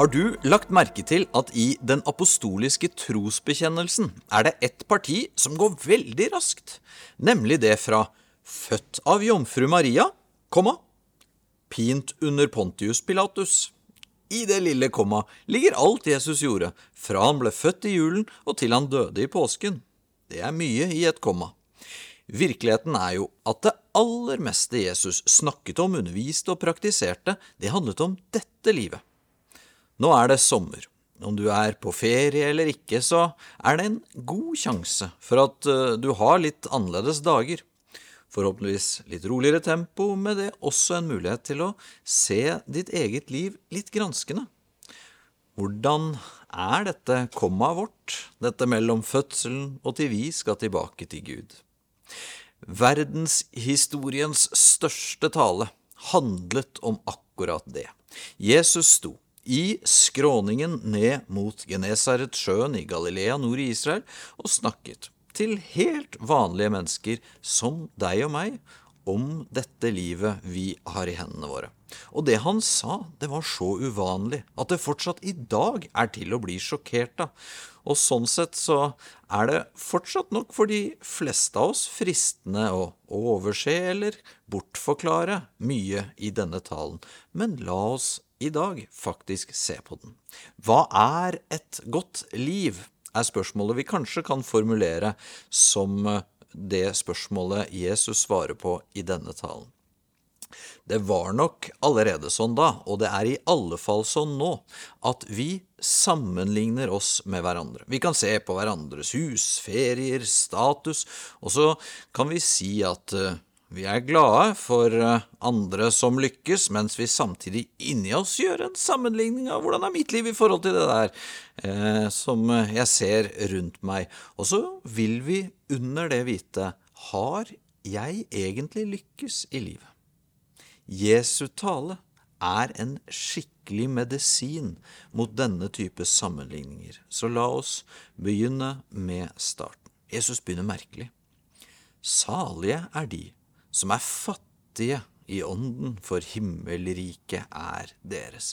Har du lagt merke til at i den apostoliske trosbekjennelsen er det ett parti som går veldig raskt, nemlig det fra født av jomfru Maria, komma, pint under Pontius Pilatus. I det lille komma ligger alt Jesus gjorde, fra han ble født i julen og til han døde i påsken. Det er mye i et komma. Virkeligheten er jo at det aller meste Jesus snakket om, underviste og praktiserte, det handlet om dette livet. Nå er det sommer. Om du er på ferie eller ikke, så er det en god sjanse for at eh, du har litt annerledes dager. Forhåpentligvis litt roligere tempo, med det også en mulighet til å se ditt eget liv litt granskende. Hvordan er dette kommaet vårt, dette mellom fødselen og til vi skal tilbake til Gud? Verdenshistoriens største tale handlet om akkurat det. Jesus sto i skråningen ned mot Genesaretsjøen i Galilea nord i Israel og snakket til helt vanlige mennesker som deg og meg om dette livet vi har i hendene våre. Og det han sa, det var så uvanlig at det fortsatt i dag er til å bli sjokkert av. Og sånn sett så er det fortsatt nok for de fleste av oss fristende å overse eller bortforklare mye i denne talen. Men la oss i dag faktisk se på den. Hva er et godt liv? er spørsmålet vi kanskje kan formulere som det spørsmålet Jesus svarer på i denne talen. Det var nok allerede sånn da, og det er i alle fall sånn nå, at vi sammenligner oss med hverandre. Vi kan se på hverandres hus, ferier, status, og så kan vi si at uh, vi er glade for uh, andre som lykkes, mens vi samtidig inni oss gjør en sammenligning av hvordan er mitt liv i forhold til det der eh, som jeg ser rundt meg. Og så vil vi under det vite har jeg egentlig lykkes i livet? Jesu tale er en skikkelig medisin mot denne type sammenligninger. Så la oss begynne med starten. Jesus begynner merkelig. Salige er de som er fattige i ånden, for himmelriket er deres.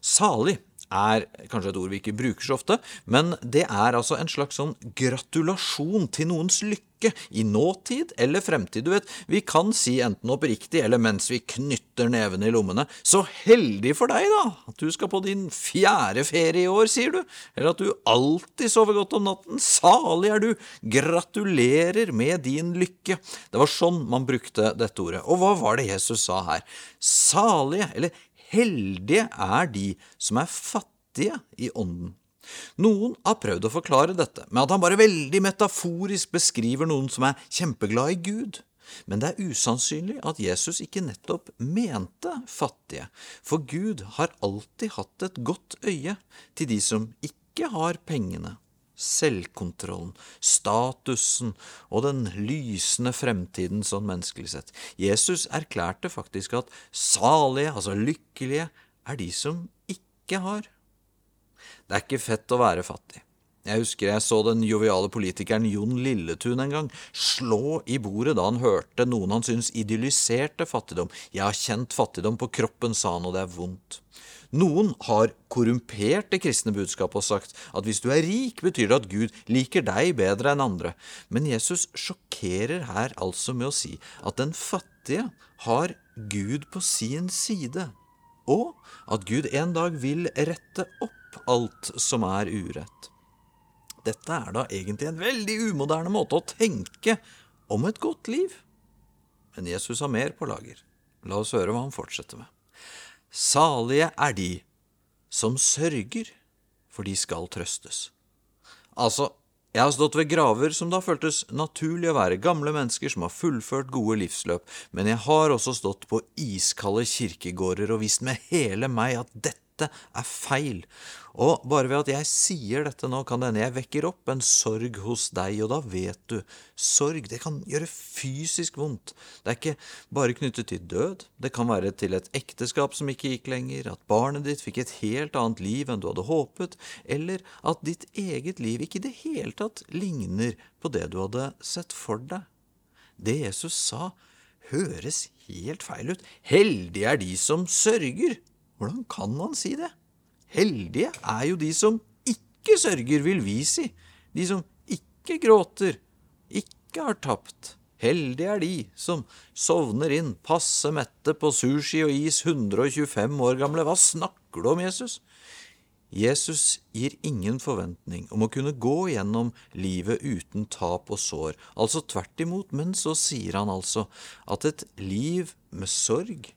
Salig er kanskje et ord vi ikke bruker så ofte, men det er altså en slags sånn gratulasjon til noens lykke i nåtid eller fremtid. Du vet, vi kan si enten oppriktig eller mens vi knytter nevene i lommene. Så heldig for deg, da, at du skal på din fjerde ferie i år, sier du, eller at du alltid sover godt om natten. Salig er du, gratulerer med din lykke. Det var sånn man brukte dette ordet. Og hva var det Jesus sa her? Salige, eller Heldige er de som er fattige i ånden. Noen har prøvd å forklare dette med at han bare veldig metaforisk beskriver noen som er kjempeglad i Gud. Men det er usannsynlig at Jesus ikke nettopp mente fattige, for Gud har alltid hatt et godt øye til de som ikke har pengene selvkontrollen, statusen og den lysende fremtiden sånn menneskelig sett. Jesus erklærte faktisk at salige, altså lykkelige, er de som ikke har. Det er ikke fett å være fattig. Jeg husker jeg så den joviale politikeren Jon Lilletun en gang slå i bordet da han hørte noen han syntes idylliserte fattigdom. Jeg har kjent fattigdom på kroppen, sa han, og det er vondt. Noen har korrumpert det kristne budskapet og sagt at hvis du er rik, betyr det at Gud liker deg bedre enn andre. Men Jesus sjokkerer her altså med å si at den fattige har Gud på sin side, og at Gud en dag vil rette opp alt som er urett. Dette er da egentlig en veldig umoderne måte å tenke om et godt liv. Men Jesus har mer på lager. La oss høre hva han fortsetter med. Salige er de som sørger, for de skal trøstes. Altså, jeg har stått ved graver som det har føltes naturlig å være, gamle mennesker som har fullført gode livsløp, men jeg har også stått på iskalde kirkegårder og visst med hele meg at dette dette er feil. Og bare ved at jeg sier dette nå, kan det hende jeg vekker opp en sorg hos deg, og da vet du, sorg, det kan gjøre fysisk vondt. Det er ikke bare knyttet til død, det kan være til et ekteskap som ikke gikk lenger, at barnet ditt fikk et helt annet liv enn du hadde håpet, eller at ditt eget liv ikke i det hele tatt ligner på det du hadde sett for deg. Det Jesus sa, høres helt feil ut. Heldige er de som sørger. Hvordan kan han si det? Heldige er jo de som ikke sørger, vil vi si. De som ikke gråter, ikke har tapt. Heldige er de som sovner inn passe mette på sushi og is 125 år gamle. Hva snakker du om, Jesus? Jesus gir ingen forventning om å kunne gå gjennom livet uten tap og sår, altså tvert imot, men så sier han altså at et liv med sorg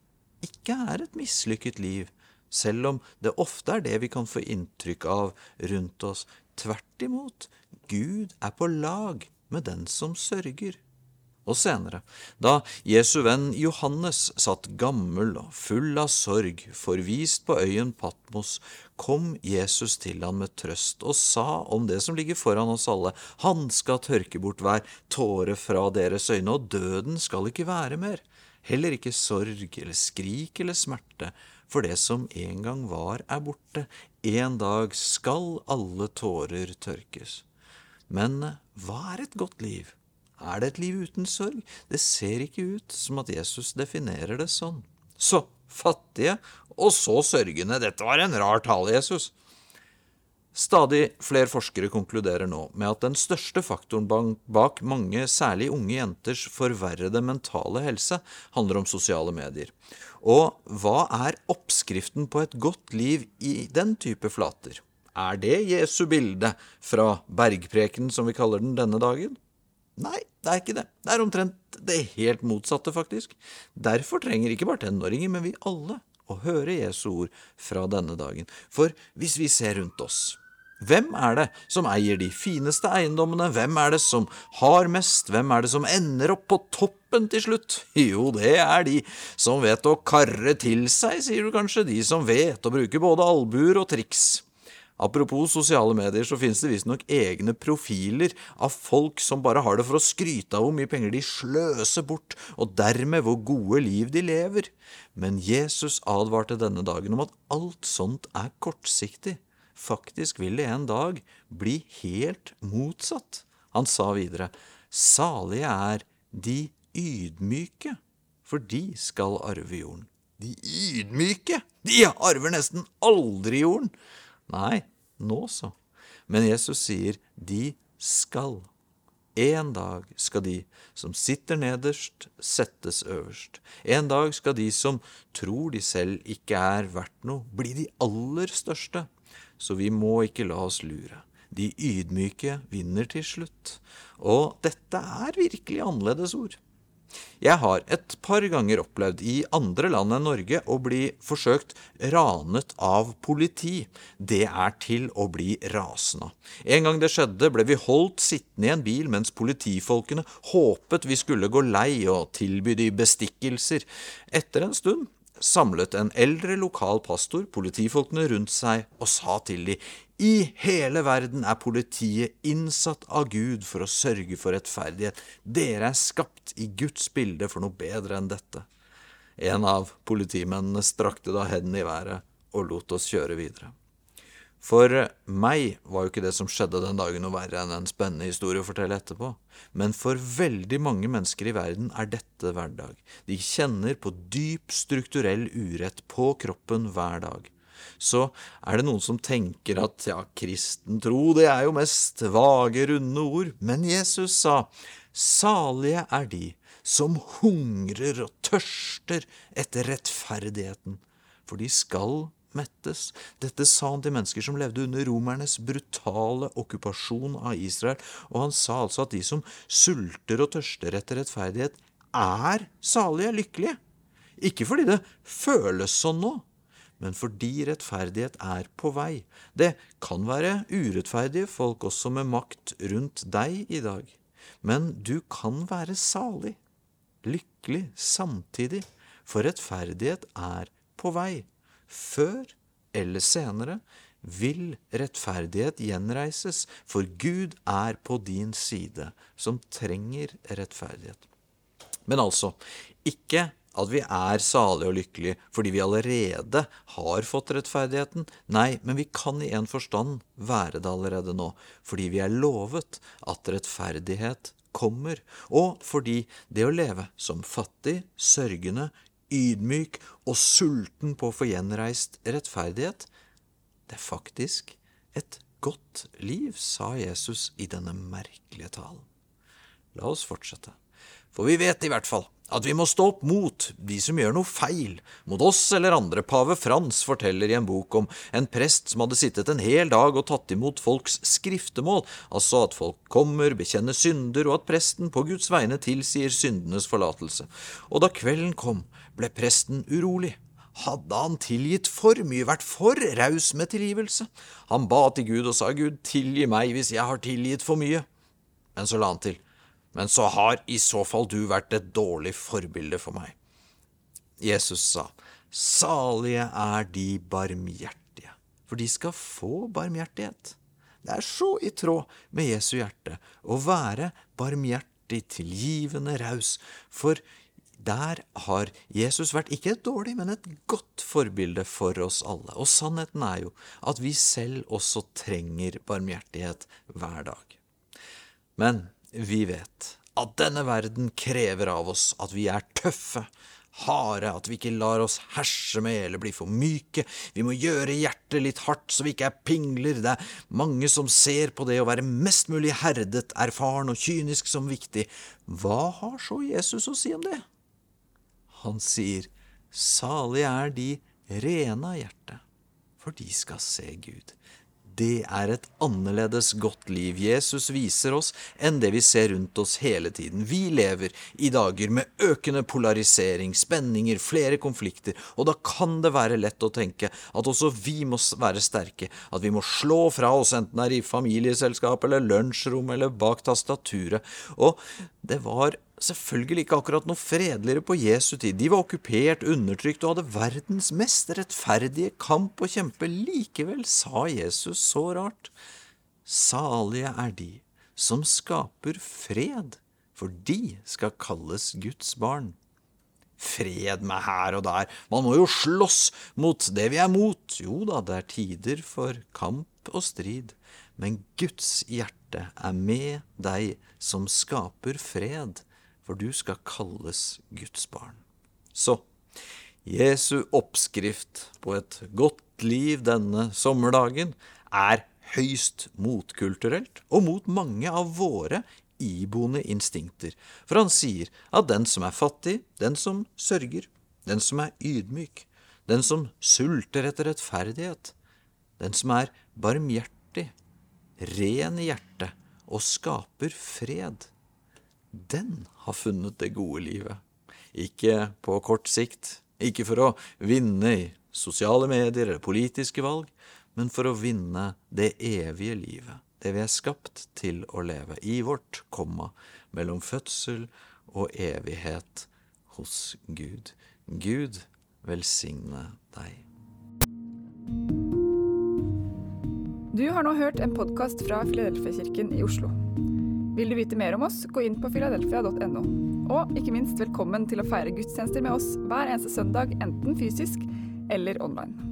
ikke er et mislykket liv, selv om det ofte er det vi kan få inntrykk av rundt oss. Tvert imot, Gud er på lag med den som sørger. Og senere, da Jesu venn Johannes satt gammel og full av sorg, forvist på øyen Patmos, kom Jesus til han med trøst og sa om det som ligger foran oss alle, han skal tørke bort hver tåre fra deres øyne, og døden skal ikke være mer, heller ikke sorg eller skrik eller smerte, for det som en gang var, er borte, en dag skal alle tårer tørkes. Men hva er et godt liv? Er det et liv uten sorg? Det ser ikke ut som at Jesus definerer det sånn. Så fattige, og så sørgende. Dette var en rar tale, Jesus. Stadig flere forskere konkluderer nå med at den største faktoren bak mange, særlig unge jenters, forverrede mentale helse handler om sosiale medier. Og hva er oppskriften på et godt liv i den type flater? Er det Jesu bilde fra bergpreken, som vi kaller den denne dagen? Nei, det er ikke det. Det er omtrent det helt motsatte, faktisk. Derfor trenger ikke bare tenåringer, men vi alle å høre Jesu ord fra denne dagen. For hvis vi ser rundt oss, hvem er det som eier de fineste eiendommene? Hvem er det som har mest? Hvem er det som ender opp på toppen til slutt? Jo, det er de som vet å karre til seg, sier du kanskje, de som vet å bruke både albuer og triks. Apropos sosiale medier, så finnes det visstnok egne profiler av folk som bare har det for å skryte av hvor mye penger de sløser bort, og dermed hvor gode liv de lever. Men Jesus advarte denne dagen om at alt sånt er kortsiktig. Faktisk vil det en dag bli helt motsatt. Han sa videre, salige er de ydmyke, for de skal arve jorden. De ydmyke, de arver nesten aldri jorden. Nei, nå så. Men Jesus sier de skal. En dag skal de som sitter nederst, settes øverst. En dag skal de som tror de selv ikke er verdt noe, bli de aller største. Så vi må ikke la oss lure. De ydmyke vinner til slutt. Og dette er virkelig annerledes ord. Jeg har et par ganger opplevd i andre land enn Norge å bli forsøkt ranet av politi. Det er til å bli rasende. En gang det skjedde, ble vi holdt sittende i en bil mens politifolkene håpet vi skulle gå lei og tilby de bestikkelser. Etter en stund samlet en eldre lokal pastor politifolkene rundt seg og sa til de i hele verden er politiet innsatt av Gud for å sørge for rettferdighet. Dere er skapt i Guds bilde for noe bedre enn dette. En av politimennene strakte da hendene i været og lot oss kjøre videre. For meg var jo ikke det som skjedde den dagen noe verre enn en spennende historie å fortelle etterpå. Men for veldig mange mennesker i verden er dette hverdag. De kjenner på dyp strukturell urett på kroppen hver dag så er det noen som tenker at ja, kristen tro, det er jo mest vage, runde ord. Men Jesus sa, salige er de som hungrer og tørster etter rettferdigheten, for de skal mettes. Dette sa han til mennesker som levde under romernes brutale okkupasjon av Israel, og han sa altså at de som sulter og tørster etter rettferdighet, er salige, lykkelige. Ikke fordi det føles sånn nå, men fordi rettferdighet er på vei. Det kan være urettferdige folk også med makt rundt deg i dag, men du kan være salig, lykkelig samtidig, for rettferdighet er på vei. Før eller senere vil rettferdighet gjenreises, for Gud er på din side, som trenger rettferdighet. Men altså, ikke at vi er salige og lykkelige fordi vi allerede har fått rettferdigheten. Nei, men vi kan i en forstand være det allerede nå, fordi vi er lovet at rettferdighet kommer, og fordi det å leve som fattig, sørgende, ydmyk og sulten på å få gjenreist rettferdighet, Det er faktisk et godt liv, sa Jesus i denne merkelige talen. La oss fortsette. For vi vet i hvert fall at vi må stå opp mot de som gjør noe feil, mot oss eller andre. Pave Frans forteller i en bok om en prest som hadde sittet en hel dag og tatt imot folks skriftemål, altså at folk kommer, bekjenner synder, og at presten på Guds vegne tilsier syndenes forlatelse. Og da kvelden kom, ble presten urolig. Hadde han tilgitt for mye, vært for raus med tilgivelse? Han ba til Gud og sa, Gud, tilgi meg hvis jeg har tilgitt for mye. Men så la han til, men så har i så fall du vært et dårlig forbilde for meg. Jesus sa, Salige er de barmhjertige, for de skal få barmhjertighet. Det er så i tråd med Jesu hjerte å være barmhjertig, tilgivende, raus, for der har Jesus vært ikke et dårlig, men et godt forbilde for oss alle. Og sannheten er jo at vi selv også trenger barmhjertighet hver dag. Men vi vet at denne verden krever av oss at vi er tøffe, harde, at vi ikke lar oss herse med eller bli for myke. Vi må gjøre hjertet litt hardt så vi ikke er pingler. Det er mange som ser på det å være mest mulig herdet, erfaren og kynisk som viktig. Hva har så Jesus å si om det? Han sier, salige er de rene av hjerte, for de skal se Gud. Det er et annerledes godt liv Jesus viser oss enn det vi ser rundt oss hele tiden. Vi lever i dager med økende polarisering, spenninger, flere konflikter, og da kan det være lett å tenke at også vi må være sterke, at vi må slå fra oss enten det er i familieselskap eller lunsjrom eller bak tastaturet. Og det var selvfølgelig ikke akkurat noe fredeligere på Jesu tid. De var okkupert, undertrykt og hadde verdens mest rettferdige kamp å kjempe. Likevel sa Jesus så rart, salige er de som skaper fred, for de skal kalles Guds barn. Fred med her og der, man må jo slåss mot det vi er mot. Jo da, det er tider for kamp og strid, men Guds hjerte er med deg som skaper fred for du skal kalles Guds barn. Så Jesu oppskrift på et godt liv denne sommerdagen er høyst motkulturelt og mot mange av våre iboende instinkter, for han sier at den som er fattig, den som sørger, den som er ydmyk, den som sulter etter rettferdighet, den som er barmhjertig, ren i hjertet og skaper fred, den har funnet det gode livet. Ikke på kort sikt, ikke for å vinne i sosiale medier eller politiske valg, men for å vinne det evige livet, det vi er skapt til å leve i vårt komma mellom fødsel og evighet hos Gud. Gud velsigne deg. Du har nå hørt en podkast fra Filadelfia-kirken i Oslo. Vil du vite mer om oss, gå inn på filadelfia.no. Og ikke minst velkommen til å feire gudstjenester med oss hver eneste søndag, enten fysisk eller online.